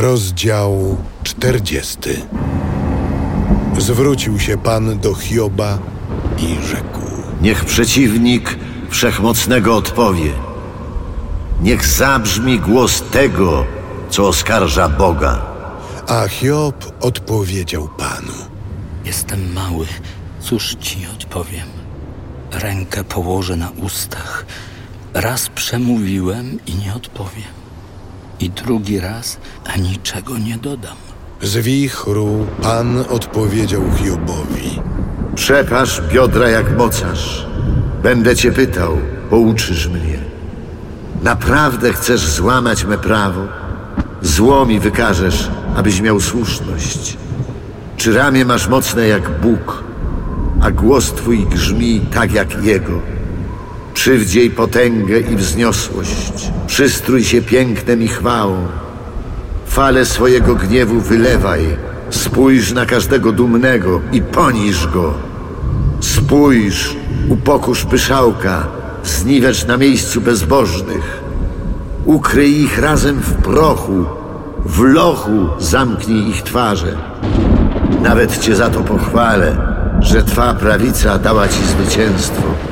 Rozdział czterdziesty. Zwrócił się Pan do Hioba i rzekł. Niech przeciwnik wszechmocnego odpowie. Niech zabrzmi głos tego, co oskarża Boga. A Hiob odpowiedział Panu. Jestem mały, cóż ci odpowiem? Rękę położę na ustach. Raz przemówiłem i nie odpowiem. I drugi raz, a niczego nie dodam. Z wichru Pan odpowiedział Hiobowi. Przepasz biodra jak mocarz. Będę cię pytał, pouczysz mnie. Naprawdę chcesz złamać me prawo? Zło mi wykażesz, abyś miał słuszność. Czy ramię masz mocne jak Bóg, a głos twój grzmi tak jak Jego? Przywdziej potęgę i wzniosłość, przystrój się pięknem i chwałą. Fale swojego gniewu wylewaj, spójrz na każdego dumnego i poniż go. Spójrz, upokurz pyszałka, zniwecz na miejscu bezbożnych. Ukryj ich razem w prochu, w lochu zamknij ich twarze. Nawet cię za to pochwalę, że twa prawica dała ci zwycięstwo.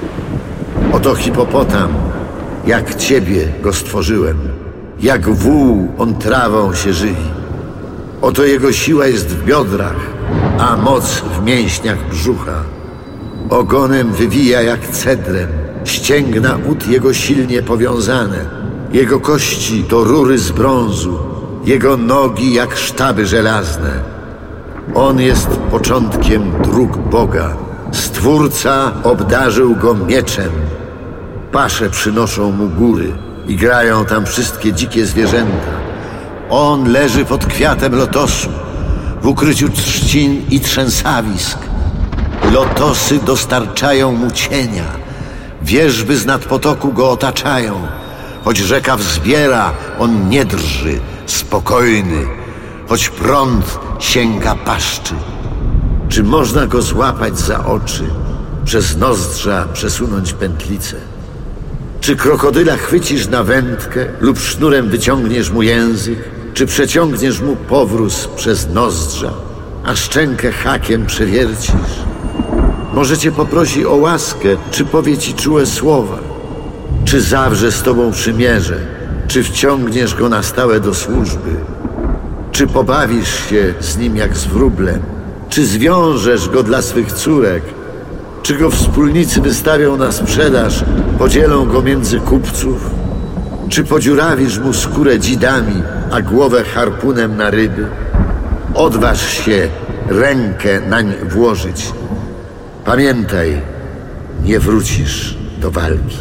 Oto hipopotam, jak ciebie go stworzyłem. Jak wół on trawą się żywi. Oto jego siła jest w biodrach, a moc w mięśniach brzucha. Ogonem wywija jak cedrem, ścięgna ud jego silnie powiązane. Jego kości to rury z brązu, jego nogi jak sztaby żelazne. On jest początkiem dróg Boga. Stwórca obdarzył go mieczem. Pasze przynoszą mu góry i grają tam wszystkie dzikie zwierzęta. On leży pod kwiatem lotosu, w ukryciu trzcin i trzęsawisk. Lotosy dostarczają mu cienia, wierzby z nad potoku go otaczają. Choć rzeka wzbiera, on nie drży, spokojny, choć prąd sięga paszczy. Czy można go złapać za oczy, przez nozdrza przesunąć pętlicę? Czy krokodyla chwycisz na wędkę lub sznurem wyciągniesz mu język? Czy przeciągniesz mu powróz przez nozdrza, a szczękę hakiem przewiercisz? Może cię poprosi o łaskę, czy powie ci czułe słowa? Czy zawrze z tobą przymierze? Czy wciągniesz go na stałe do służby? Czy pobawisz się z nim jak z wróblem? Czy zwiążesz go dla swych córek? Czy go wspólnicy wystawią na sprzedaż, podzielą go między kupców? Czy podziurawisz mu skórę dzidami, a głowę harpunem na ryby? Odważ się rękę nań włożyć. Pamiętaj, nie wrócisz do walki.